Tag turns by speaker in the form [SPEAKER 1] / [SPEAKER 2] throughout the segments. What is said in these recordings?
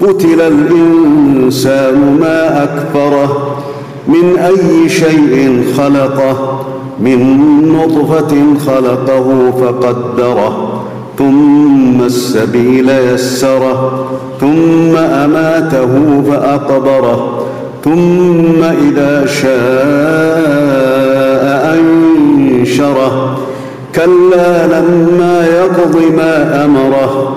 [SPEAKER 1] قتل الانسان ما اكفره من اي شيء خلقه من نطفه خلقه فقدره ثم السبيل يسره ثم اماته فاقبره ثم اذا شاء انشره كلا لما يقض ما امره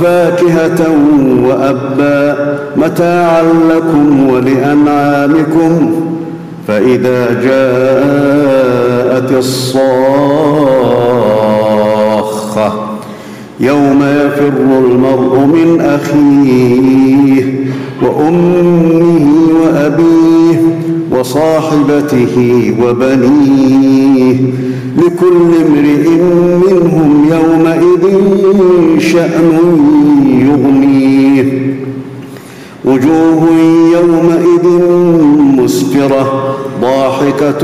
[SPEAKER 1] وفاكهة وأبا متاعا لكم ولأنعامكم فإذا جاءت الصاخة يوم يفر المرء من أخيه وأمه وأبيه وصاحبته وبنيه لكل امرئ منهم يومئذ شأن وجوه يومئذ مسفرة ضاحكة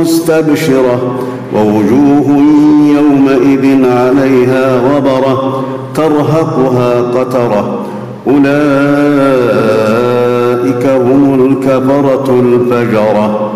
[SPEAKER 1] مستبشرة ووجوه يومئذ عليها غبرة ترهقها قترة. أولئك هم الكفرة الفجرة.